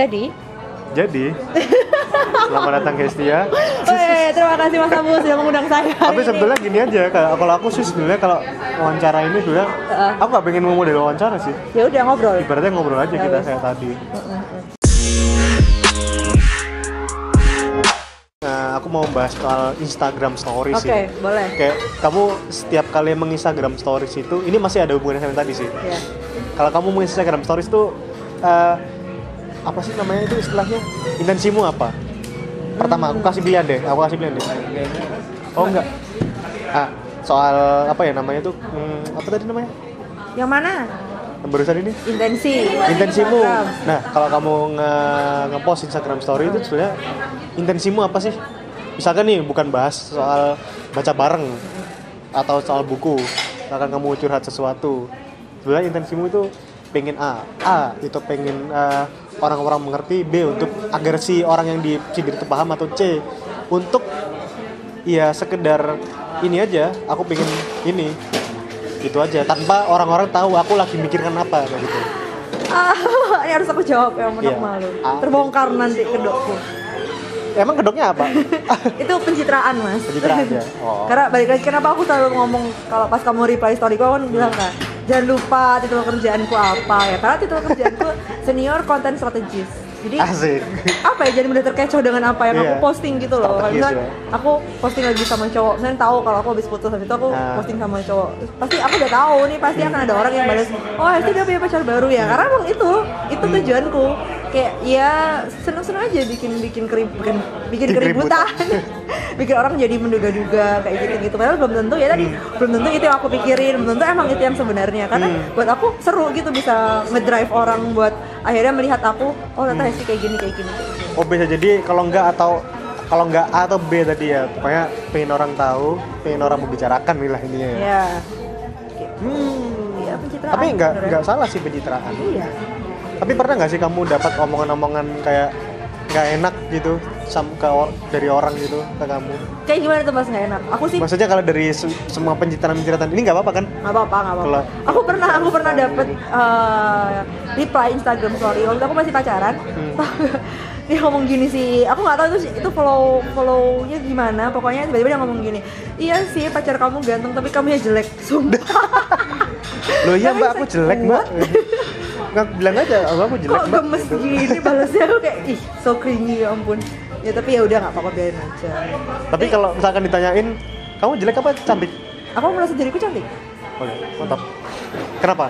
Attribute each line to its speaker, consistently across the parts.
Speaker 1: Jadi,
Speaker 2: Jadi, selamat datang Hestia.
Speaker 1: Weh, terima kasih Mas Abu sudah mengundang saya.
Speaker 2: Tapi sebetulnya gini aja, kalau aku sih sebenarnya kalau wawancara ini sebenarnya
Speaker 1: Heeh.
Speaker 2: aku gak pengen ngomong dari wawancara sih.
Speaker 1: ya udah ngobrol.
Speaker 2: Ibaratnya ngobrol aja
Speaker 1: Ya
Speaker 2: kita
Speaker 1: wes.
Speaker 2: kayak tadi. Nah, aku mau bahas soal Instagram Stories
Speaker 1: Oke,
Speaker 2: sih.
Speaker 1: boleh.
Speaker 2: Kayak kamu setiap kali menginstagram Stories itu, ini masih ada hubungannya sama tadi sih.
Speaker 1: Ya.
Speaker 2: Kalau kamu menginstagram Stories tuh eh, apa sih namanya itu istilahnya? Intensimu apa? Pertama, aku kasih pilihan deh. Aku kasih pilihan deh. Oh enggak. Ah, soal apa ya namanya tuh? Hmm, apa tadi namanya?
Speaker 1: Yang mana?
Speaker 2: Yang barusan ini?
Speaker 1: Intensi.
Speaker 2: Intensimu. Nah, kalau kamu nge ngepost Instagram story itu sebenarnya intensimu apa sih? Misalkan nih bukan bahas soal baca bareng atau soal buku, misalkan kamu curhat sesuatu. Sebenarnya intensimu itu pengen A, A itu pengen eh, orang-orang mengerti, B untuk agar si orang yang disindir itu paham atau C untuk ya sekedar ini aja, aku pengen ini itu aja tanpa orang-orang tahu aku lagi mikirkan apa kayak gitu.
Speaker 1: Ah, ini harus aku jawab ya, menurut
Speaker 2: Iya.
Speaker 1: malu.
Speaker 2: Ah.
Speaker 1: Terbongkar nanti kedokku.
Speaker 2: Emang kedoknya apa?
Speaker 1: Itu pencitraan, Mas.
Speaker 2: Pencitraan ya? Oh.
Speaker 1: Karena balik lagi kenapa aku selalu ngomong kalau pas kamu reply story aku kan bilang kan jangan lupa titel kerjaanku apa ya karena titel kerjaanku senior content strategist jadi
Speaker 2: Asik.
Speaker 1: apa ya jadi mudah terkecoh dengan apa yang aku
Speaker 2: Iya.
Speaker 1: posting gitu loh
Speaker 2: Strategis
Speaker 1: misalnya
Speaker 2: ya.
Speaker 1: aku posting lagi sama cowok misalnya tahu kalau aku habis putus habis itu aku
Speaker 2: Ah.
Speaker 1: posting sama cowok pasti aku udah tahu nih pasti akan ada orang yang balas oh itu dia punya pacar baru ya karena emang itu itu
Speaker 2: Hmm.
Speaker 1: tujuanku kayak ya seneng-seneng aja bikin bikin kerib bikin, bikin keributan bikin orang jadi menduga-duga kayak gitu gitu padahal belum tentu ya tadi belum tentu itu yang aku pikirin belum tentu emang itu yang sebenarnya karena
Speaker 2: Hmm.
Speaker 1: buat aku seru gitu bisa ngedrive orang buat akhirnya melihat aku oh ternyata Hesti kayak gini kayak gini kayak gini
Speaker 2: Oh bisa jadi kalau enggak atau kalau enggak A atau B tadi ya pokoknya pengen orang tahu, pengen orang membicarakan lah ininya ya.
Speaker 1: ya
Speaker 2: Hmm.
Speaker 1: Iya pencitraan
Speaker 2: Tapi enggak
Speaker 1: sebenarnya.
Speaker 2: enggak salah sih pencitraan.
Speaker 1: iya
Speaker 2: Tapi pernah nggak sih kamu dapat omongan-omongan kayak nggak enak gitu sam ke or- dari orang gitu ke kamu?
Speaker 1: kayak gimana tuh mas? Nggak enak. Aku sih
Speaker 2: Maksudnya kalau dari se- semua pencitraan-pencitraan ini nggak apa-apa kan?
Speaker 1: nggak apa-apa nggak apa-apa. Aku pernah aku pernah dapet eh, reply Instagram story waktu aku masih pacaran
Speaker 2: Hmm.
Speaker 1: dia ngomong gini sih. Aku nggak tahu itu itu follow follownya gimana. Pokoknya tiba-tiba dia ngomong gini iya sih pacar kamu ganteng tapi kamu ya jelek. Sumpah.
Speaker 2: Loh iya mbak aku jelek mbak. Nggak bilang aja oh, aku jelek
Speaker 1: kok gemes gini balasnya aku kayak ih so cringy ya ampun. Ya tapi ya udah nggak apa-apa biarin aja.
Speaker 2: Tapi kalau misalkan ditanyain kamu jelek apa? Cantik?
Speaker 1: aku merasa diriku cantik.
Speaker 2: Oke mantap. Kenapa?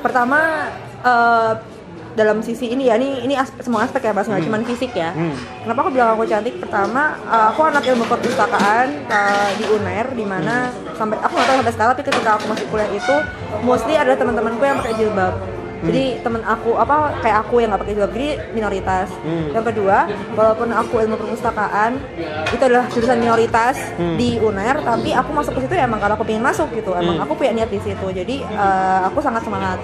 Speaker 1: pertama eh, dalam sisi ini ya ini ini aspe- semua aspek ya mas nggak cuma fisik ya.
Speaker 2: Hmm.
Speaker 1: kenapa aku bilang aku cantik? Pertama eh, aku anak ilmu perpustakaan eh, di unair di mana sampai aku nggak tahu sampai sekarang tapi ketika aku masih kuliah itu mostly ada teman-temanku yang pakai jilbab jadi temen aku apa kayak aku yang nggak pakai jilbab jadi minoritas
Speaker 2: Hmm.
Speaker 1: yang kedua walaupun aku ilmu perpustakaan itu adalah jurusan minoritas
Speaker 2: Hmm.
Speaker 1: di unair tapi aku masuk ke situ ya emang kalau aku pengen masuk gitu emang
Speaker 2: Hmm.
Speaker 1: aku punya niat di situ jadi eh, aku sangat semangat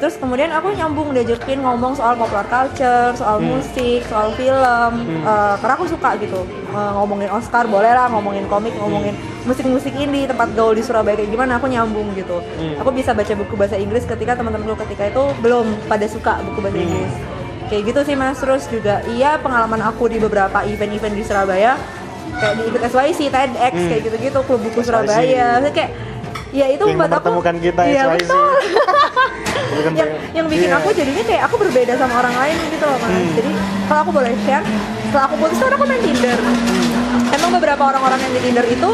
Speaker 1: terus kemudian aku nyambung diajakin ngomong soal popular culture soal musik soal film eh, karena aku suka gitu Eh, ngomongin Oscar boleh lah ngomongin komik ngomongin musik-musik indie tempat gaul di Surabaya kayak gimana aku nyambung gitu
Speaker 2: Hmm.
Speaker 1: aku bisa baca buku bahasa Inggris ketika teman-temanku ketika itu belum pada suka buku bahasa Inggris kayak gitu sih mas terus juga iya pengalaman aku di beberapa event-event di Surabaya kayak di ikut SYC, TEDx
Speaker 2: Hmm.
Speaker 1: kayak gitu-gitu klub buku
Speaker 2: SYC.
Speaker 1: Surabaya kayak ya itu
Speaker 2: Yang
Speaker 1: membuat aku
Speaker 2: kita
Speaker 1: iya,
Speaker 2: SYC.
Speaker 1: betul.
Speaker 2: Bukan
Speaker 1: yang
Speaker 2: pengen-
Speaker 1: yang bikin
Speaker 2: Iya.
Speaker 1: aku jadinya kayak aku berbeda sama orang lain gitu loh mas.
Speaker 2: Hmm.
Speaker 1: jadi kalau aku boleh share setelah aku putus kan aku main Tinder. Emang beberapa orang-orang yang di Tinder itu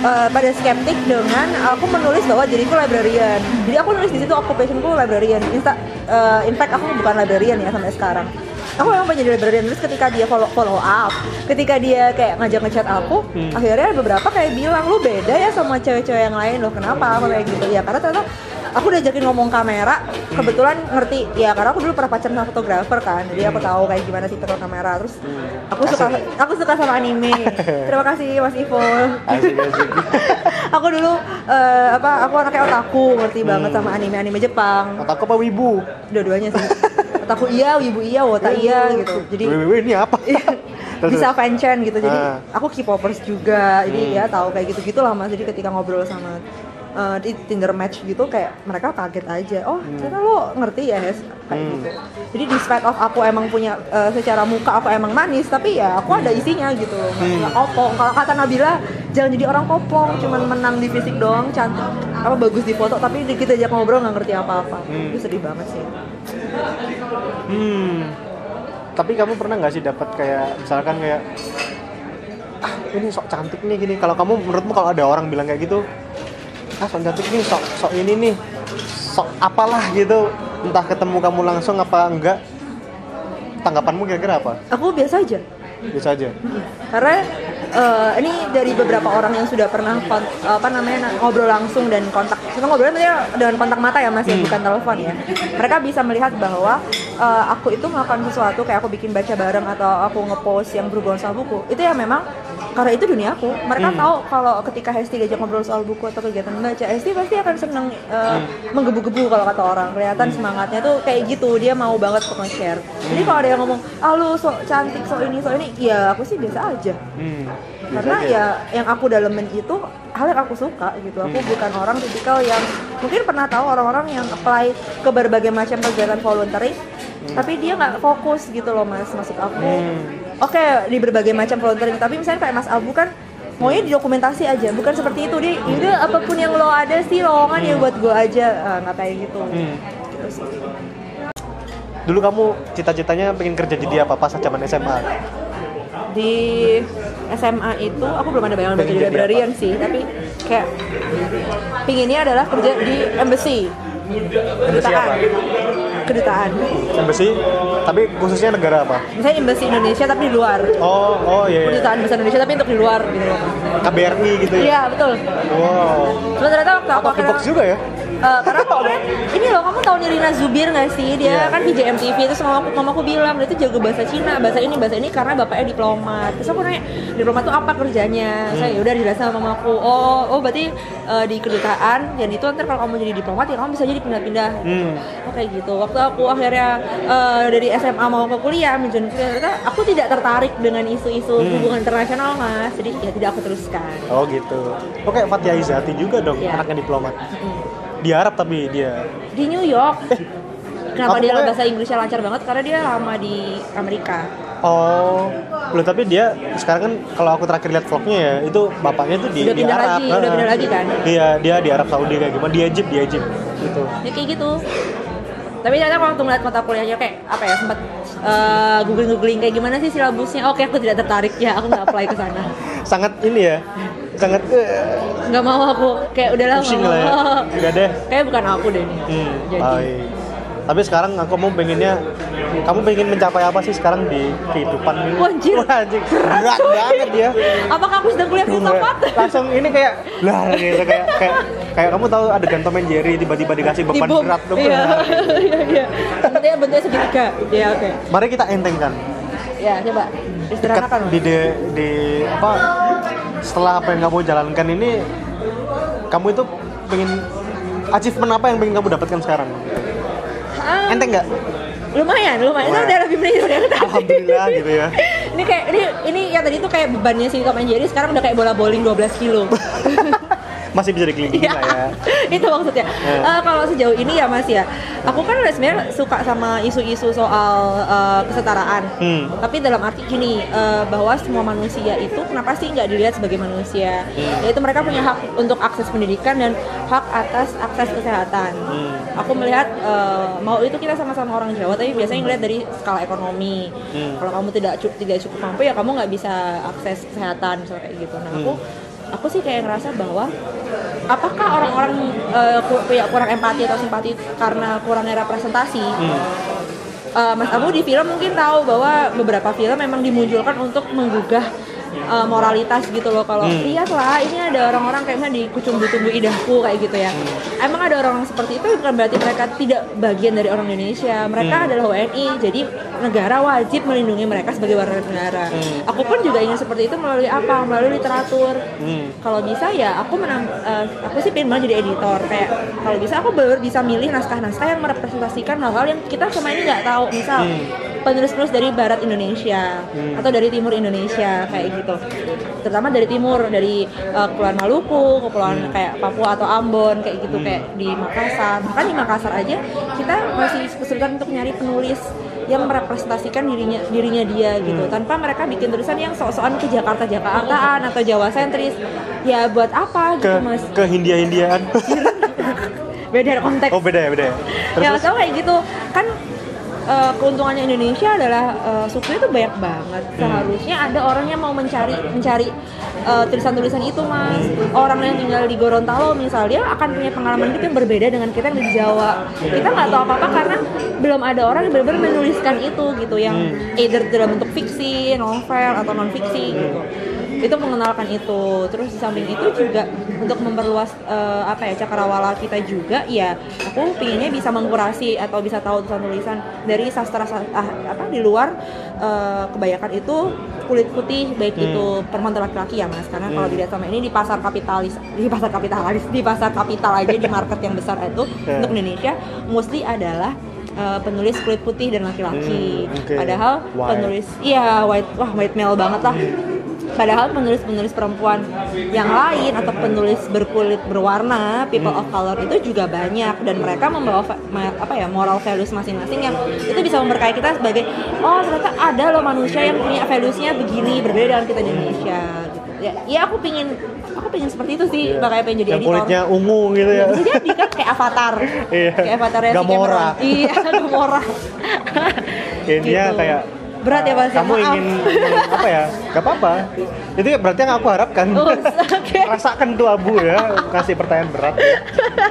Speaker 1: eh, pada skeptik dengan aku menulis bahwa diriku librarian. Jadi aku nulis di situ occupationku librarian. Insta, eh, in fact aku bukan librarian ya sampai sekarang. Aku memang jadi librarian. Terus ketika dia follow follow up ketika dia kayak ngajak ngechat aku
Speaker 2: Hmm.
Speaker 1: akhirnya beberapa kayak bilang lu beda ya sama cewek-cewek yang lain loh. Kenapa? Apa kayak gitu. Ya karena ternyata aku udah ajakin ngomong kamera kebetulan ngerti ya karena aku dulu pernah pacaran sama fotografer kan jadi aku tahu kayak gimana tipe kamera terus aku suka aku suka sama anime terima kasih mas Ivo
Speaker 2: Asik asik.
Speaker 1: aku dulu eh, apa aku anaknya otaku ngerti banget sama anime anime Jepang
Speaker 2: Otakku apa wibu?
Speaker 1: dua-duanya sih otaku iya wibu iya wota iya gitu jadi
Speaker 2: wih, ini apa? Terus,
Speaker 1: bisa
Speaker 2: terus.
Speaker 1: fanchan gitu jadi
Speaker 2: Ah.
Speaker 1: aku K-popers juga jadi
Speaker 2: Hmm.
Speaker 1: ya tahu kayak gitu gitulah mas jadi ketika ngobrol sama uh, di Tinder match gitu kayak mereka kaget aja oh
Speaker 2: Hmm.
Speaker 1: ternyata lo ngerti ya Hes kayak gitu jadi despite of aku emang punya uh, secara muka aku emang manis tapi ya aku ada isinya gitu
Speaker 2: Hmm.
Speaker 1: nggak kopong kalau kata Nabila jangan jadi orang kopong cuman menang di fisik doang cantik apa bagus di foto tapi kita aja ngobrol nggak ngerti apa-apa
Speaker 2: Hmm.
Speaker 1: itu sedih banget sih
Speaker 2: Hmm. Tapi kamu pernah nggak sih dapat kayak misalkan kayak ah ini sok cantik nih gini. Kalau kamu menurutmu kalau ada orang bilang kayak gitu, ah sok cantik nih, sok sok ini nih, sok apalah gitu. Entah ketemu kamu langsung apa enggak. Tanggapanmu kira-kira apa?
Speaker 1: aku biasa aja
Speaker 2: Biasa aja.
Speaker 1: karena eh, ini dari beberapa orang yang sudah pernah apa namanya ngobrol langsung dan kontak kita ngobrolnya tadi dengan kontak mata ya mas ya bukan telepon ya mereka bisa melihat bahwa eh, aku itu melakukan sesuatu kayak aku bikin baca bareng atau aku ngepost yang berhubungan sama buku itu ya memang karena itu dunia aku. Mereka tahu kalau ketika Hesti diajak ngobrol soal buku atau kegiatan membaca Hesti pasti akan seneng eh, menggebu-gebu kalau kata orang. Kelihatan semangatnya tuh kayak gitu. Dia mau banget untuk nge-share. Jadi kalau ada yang ngomong ah lu sok cantik sok ini sok ini ya aku sih biasa aja.
Speaker 2: Hmm. biasa
Speaker 1: karena
Speaker 2: aja.
Speaker 1: ya yang aku dalemin itu hal yang aku suka gitu. Aku bukan orang tipikal yang mungkin pernah tahu orang-orang yang apply ke berbagai macam kegiatan voluntary tapi dia nggak fokus gitu loh mas maksud aku. Oke di berbagai macam voluntary tapi misalnya kayak mas Abu kan maunya di dokumentasi aja bukan seperti itu. Dia udah apa pun yang lo ada sih lowongan ya buat gue aja Ah, nggak kayak gitu.
Speaker 2: Hmm.
Speaker 1: Gitu sih.
Speaker 2: Dulu kamu cita-citanya pengen kerja jadi apa? Pas zaman SMA?
Speaker 1: di SMA itu aku belum ada bayangan
Speaker 2: Pengen
Speaker 1: jadi librarian sih tapi kayak pinginnya adalah kerja di embassy. Kedutaan? Kedutaan
Speaker 2: Embassy, tapi khususnya negara apa?
Speaker 1: misalnya embassy Indonesia tapi di luar
Speaker 2: Oh, oh iya. iya.
Speaker 1: kedutaan besar Indonesia tapi untuk di luar gitu
Speaker 2: KBRI gitu ya.
Speaker 1: iya betul
Speaker 2: Wow.
Speaker 1: Cuma ternyata waktu aku akhirnya
Speaker 2: juga ya?
Speaker 1: Eh, karena ini loh kamu tahu Nirina Zubir nggak sih? Dia
Speaker 2: Iya.
Speaker 1: kan VJ MTV terus mamaku mamaku bilang dia tuh jago bahasa Cina bahasa ini bahasa ini karena bapaknya diplomat terus aku nanya diplomat tuh apa kerjanya? Saya udah dijelasin sama mamaku oh oh berarti eh, di kedutaan dan itu ntar kalau kamu jadi diplomat ya kamu bisa jadi pindah-pindah.
Speaker 2: Hmm.
Speaker 1: oh kayak gitu. Waktu aku akhirnya eh, dari SMA mau ke kuliah kuliah ternyata aku tidak tertarik dengan isu-isu hubungan internasional mas. Jadi ya tidak aku teruskan.
Speaker 2: Oh gitu. Oke, Fatia Izati juga dong,
Speaker 1: Iya.
Speaker 2: anaknya diplomat. Di Arab tapi dia.
Speaker 1: di New York. Kenapa
Speaker 2: aku
Speaker 1: dia
Speaker 2: pokoknya-
Speaker 1: bahasa Inggrisnya lancar banget? Karena dia lama di Amerika.
Speaker 2: Oh, belum tapi dia sekarang kan kalau aku terakhir lihat vlognya ya, itu bapaknya tuh di,
Speaker 1: Udah
Speaker 2: di Arab.
Speaker 1: lagi, udah
Speaker 2: Heeh.
Speaker 1: pindah lagi kan?
Speaker 2: Iya, dia di Arab Saudi kayak gimana? Di Egypt, di Egypt gitu.
Speaker 1: Ya kayak gitu. Tapi ternyata waktu ngeliat mata kuliahnya kayak apa ya sempat eh, googling googling kayak gimana sih silabusnya? Oke aku tidak tertarik ya aku nggak apply ke sana.
Speaker 2: Sangat ini ya, sangat eh,
Speaker 1: Nggak mau aku kayak udahlah
Speaker 2: pusing
Speaker 1: nggak
Speaker 2: lah ya. Udah deh.
Speaker 1: Kayak bukan aku deh nih.
Speaker 2: Hmm,
Speaker 1: Jadi
Speaker 2: baik. Tapi sekarang aku mau pengennya, kamu pengen mencapai apa sih sekarang di kehidupan ini?
Speaker 1: Wah, anjir.
Speaker 2: Wah, anjir. Berat banget ya.
Speaker 1: apakah aku sedang kuliah filsafat?
Speaker 2: langsung ini kayak lah gitu kayak kayak kayak kamu tahu adegan Tom and Jerry tiba-tiba dikasih beban
Speaker 1: Dibom.
Speaker 2: berat tuh
Speaker 1: Iya iya iya. Bentuknya bentuknya segitiga. Ya oke.
Speaker 2: mari kita entengkan
Speaker 1: Ya coba istirahatkan.
Speaker 2: di, di di apa setelah apa yang kamu jalankan ini kamu itu pengen achievement apa yang pengen kamu dapatkan sekarang?
Speaker 1: Ah,
Speaker 2: enteng nggak?
Speaker 1: Lumayan lumayan. Itu udah lebih mending dari tadi.
Speaker 2: Alhamdulillah gitu ya.
Speaker 1: Ini kayak ini ini yang tadi tuh kayak bebannya si Tom and Jerry sekarang udah kayak bola bowling 12 kilo
Speaker 2: masih bisa dikelilingin
Speaker 1: Iya,
Speaker 2: lah ya
Speaker 1: itu maksudnya.
Speaker 2: Ya.
Speaker 1: Eh, kalau sejauh ini ya Mas ya, aku kan sebenarnya suka sama isu-isu soal eh, kesetaraan.
Speaker 2: Hmm.
Speaker 1: Tapi dalam arti gini, eh, bahwa semua manusia itu kenapa sih nggak dilihat sebagai manusia?
Speaker 2: Hmm.
Speaker 1: Yaitu mereka punya hak untuk akses pendidikan dan hak atas akses kesehatan.
Speaker 2: Hmm.
Speaker 1: Aku melihat eh, mau itu kita sama-sama orang Jawa, tapi biasanya ngelihat dari skala ekonomi.
Speaker 2: Hmm.
Speaker 1: Kalau kamu tidak cu- tidak cukup mampu ya kamu nggak bisa akses kesehatan misalnya kayak gitu. Nah aku aku sih kayak ngerasa bahwa apakah orang-orang eh, ku- punya kurang empati atau simpati karena kurangnya representasi? Eh, Mas Abu di film mungkin tahu bahwa beberapa film memang dimunculkan untuk menggugah eh, moralitas gitu loh kalau
Speaker 2: Hmm.
Speaker 1: lihatlah ini ada orang-orang kayaknya di kucung tumbuh idahku kayak gitu ya emang ada orang seperti itu bukan berarti mereka tidak bagian dari orang Indonesia mereka
Speaker 2: Hmm.
Speaker 1: adalah WNI jadi negara wajib melindungi mereka sebagai warga negara
Speaker 2: Hmm.
Speaker 1: aku pun juga ingin seperti itu melalui apa melalui literatur
Speaker 2: Hmm.
Speaker 1: kalau bisa ya aku menam, eh, aku sih pengen banget jadi editor kayak kalau bisa aku baru bisa milih naskah-naskah yang merepresentasikan hal-hal yang kita selama ini nggak tahu misal
Speaker 2: Hmm.
Speaker 1: Penulis-penulis dari barat Indonesia
Speaker 2: Hmm.
Speaker 1: atau dari timur Indonesia kayak gitu. Terutama dari timur dari uh, kepulauan Maluku kepulauan
Speaker 2: Hmm.
Speaker 1: kayak Papua atau Ambon kayak gitu kayak di Makassar. Bahkan di Makassar aja kita masih kesulitan untuk nyari penulis yang merepresentasikan dirinya dirinya dia gitu.
Speaker 2: Hmm.
Speaker 1: tanpa mereka bikin tulisan yang sok-sokan ke Jakarta Jakartaan atau Jawa sentris. Ya buat apa
Speaker 2: ke
Speaker 1: gitu mas?
Speaker 2: ke Hindia Hindiaan
Speaker 1: beda konteks
Speaker 2: oh beda ya beda ya. Terus,
Speaker 1: ya kayak gitu. Kan eh, keuntungannya Indonesia adalah eh, suku itu banyak banget
Speaker 2: Hmm.
Speaker 1: seharusnya ada orang yang mau mencari mencari eh, tulisan-tulisan itu mas orang yang tinggal di Gorontalo misalnya akan punya pengalaman hidup yang berbeda dengan kita yang di Jawa kita nggak tahu apa-apa karena belum ada orang yang benar-benar menuliskan itu gitu yang
Speaker 2: Hmm.
Speaker 1: either dalam bentuk fiksi novel atau non fiksi gitu itu mengenalkan itu terus di samping itu juga untuk memperluas eh, apa ya cakrawala kita juga ya aku pinginnya bisa mengkurasi atau bisa tahu tulisan-tulisan dari sastra sa- ah, apa di luar eh, kebanyakan itu kulit putih baik
Speaker 2: Hmm.
Speaker 1: itu perempuan atau laki-laki ya mas karena kalau
Speaker 2: Hmm.
Speaker 1: dilihat sama ini di pasar kapitalis di pasar kapitalis di pasar kapital aja di market yang besar itu
Speaker 2: Ya.
Speaker 1: untuk Indonesia mostly adalah eh, penulis kulit putih dan laki-laki
Speaker 2: Hmm, oke.
Speaker 1: padahal
Speaker 2: White.
Speaker 1: penulis iya white wah white male banget lah Padahal penulis-penulis perempuan yang lain atau penulis berkulit berwarna, people of color itu juga banyak dan mereka membawa apa ya moral values masing-masing yang itu bisa memberkahi kita sebagai oh ternyata ada loh manusia yang punya valuesnya begini berbeda dengan kita di Indonesia gitu. Ya, ya aku pingin aku pingin seperti itu sih makanya pengen jadi
Speaker 2: yang
Speaker 1: editor.
Speaker 2: kulitnya ungu gitu ya
Speaker 1: Bisa jadi kan kayak avatar.
Speaker 2: Iya.
Speaker 1: Kayak avatarnya si
Speaker 2: Gamora.
Speaker 1: Cameron. Iya, Gamora.
Speaker 2: Intinya
Speaker 1: Gitu.
Speaker 2: kayak
Speaker 1: berat ya Mas.
Speaker 2: kamu
Speaker 1: Maaf.
Speaker 2: ingin apa ya gak apa-apa itu ya berarti yang aku harapkan
Speaker 1: Oh, oke.
Speaker 2: rasakan tuh abu ya kasih pertanyaan berat ya.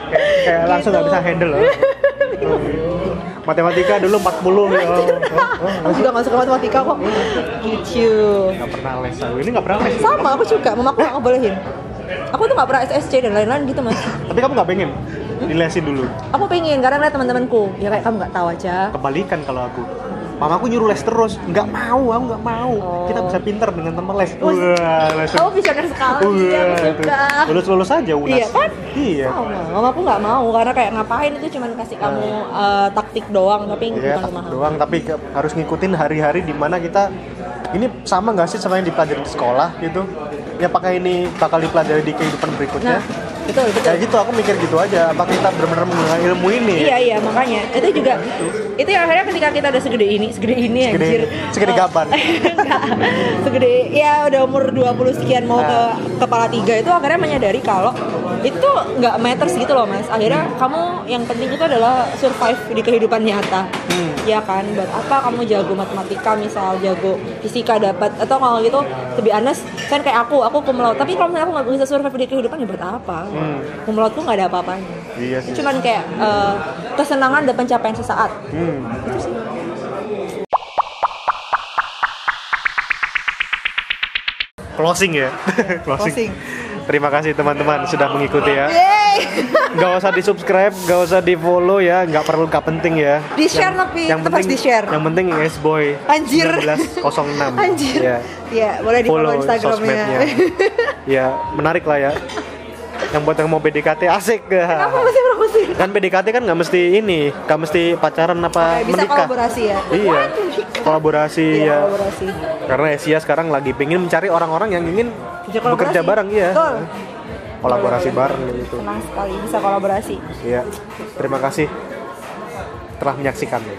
Speaker 2: kayak, kayak langsung nggak
Speaker 1: Gitu.
Speaker 2: bisa handle loh matematika dulu 40 ya oh, oh, oh.
Speaker 1: Aku juga gak suka matematika kok. Gitu.
Speaker 2: nggak pernah les aku ini nggak pernah les
Speaker 1: Sama, aku juga. Mama aku gak ngebolehin. Aku tuh gak pernah SSC dan lain-lain gitu mas.
Speaker 2: tapi kamu nggak pengen dilesin dulu
Speaker 1: Aku pengen karena ngeliat teman-temanku. Ya kayak kamu gak tahu aja.
Speaker 2: kebalikan kalau aku mamaku nyuruh les terus nggak mau aku nggak mau
Speaker 1: Oh.
Speaker 2: kita bisa pinter dengan teman les
Speaker 1: Wah,
Speaker 2: les
Speaker 1: Kamu visioner sekali, aku suka.
Speaker 2: lulus lulus aja unas
Speaker 1: Iya kan?
Speaker 2: iya
Speaker 1: Sama, mamaku gak mau karena kayak ngapain itu cuman kasih kamu eh, taktik doang tapi
Speaker 2: Iya,
Speaker 1: bukan
Speaker 2: taktik
Speaker 1: pemahaman.
Speaker 2: doang tapi ke- harus ngikutin hari-hari di mana kita ini sama nggak sih sama yang dipelajari di sekolah gitu? Ya pakai ini bakal dipelajari di kehidupan berikutnya.
Speaker 1: Nah, betul betul.
Speaker 2: Kayak gitu aku mikir gitu aja. Apa kita benar-benar menggunakan ilmu ini?
Speaker 1: Iya iya makanya itu juga itu yang akhirnya ketika kita udah segede ini segede ini
Speaker 2: Segede
Speaker 1: anjir.
Speaker 2: Segede
Speaker 1: Eh,
Speaker 2: gaban.
Speaker 1: segede ya udah umur 20 sekian mau ke
Speaker 2: Nah.
Speaker 1: kepala tiga itu akhirnya menyadari kalau itu nggak matters gitu loh mas akhirnya kamu yang penting itu adalah survive di kehidupan nyata
Speaker 2: Hmm.
Speaker 1: ya kan buat apa kamu jago matematika misal jago fisika dapat atau kalau gitu to be honest kan kayak aku aku laude tapi kalau misalnya aku nggak bisa survive di kehidupan ya buat apa
Speaker 2: Hmm.
Speaker 1: Laude tuh nggak ada apa-apanya
Speaker 2: Iya sih.
Speaker 1: cuman kayak eh, kesenangan dan pencapaian sesaat
Speaker 2: Hmm.
Speaker 1: itu sih
Speaker 2: Closing ya.
Speaker 1: Closing.
Speaker 2: Terima kasih teman-teman sudah mengikuti ya. Gak usah di subscribe, gak usah di follow ya, nggak perlu nggak penting ya.
Speaker 1: Di-share tapi, tetap harus di-share.
Speaker 2: Yang penting S boy.
Speaker 1: Anjir.
Speaker 2: 1906.
Speaker 1: Anjir.
Speaker 2: Ya.
Speaker 1: Ya, boleh di follow
Speaker 2: follow
Speaker 1: Instagramnya.
Speaker 2: ya menarik lah ya. Yang buat yang mau PDKT asik
Speaker 1: Kenapa mesti promosi?
Speaker 2: Kan PDKT kan nggak mesti ini, nggak mesti pacaran apa
Speaker 1: bisa
Speaker 2: menikah.
Speaker 1: kolaborasi ya?
Speaker 2: Iya. Kolaborasi
Speaker 1: Iya,
Speaker 2: ya.
Speaker 1: kolaborasi.
Speaker 2: Karena Asia sekarang lagi pengen mencari orang-orang yang ingin
Speaker 1: Bisa
Speaker 2: bekerja bareng iya.
Speaker 1: Betul.
Speaker 2: Kolaborasi bareng gitu.
Speaker 1: Senang sekali bisa kolaborasi.
Speaker 2: Iya. Terima kasih telah menyaksikan.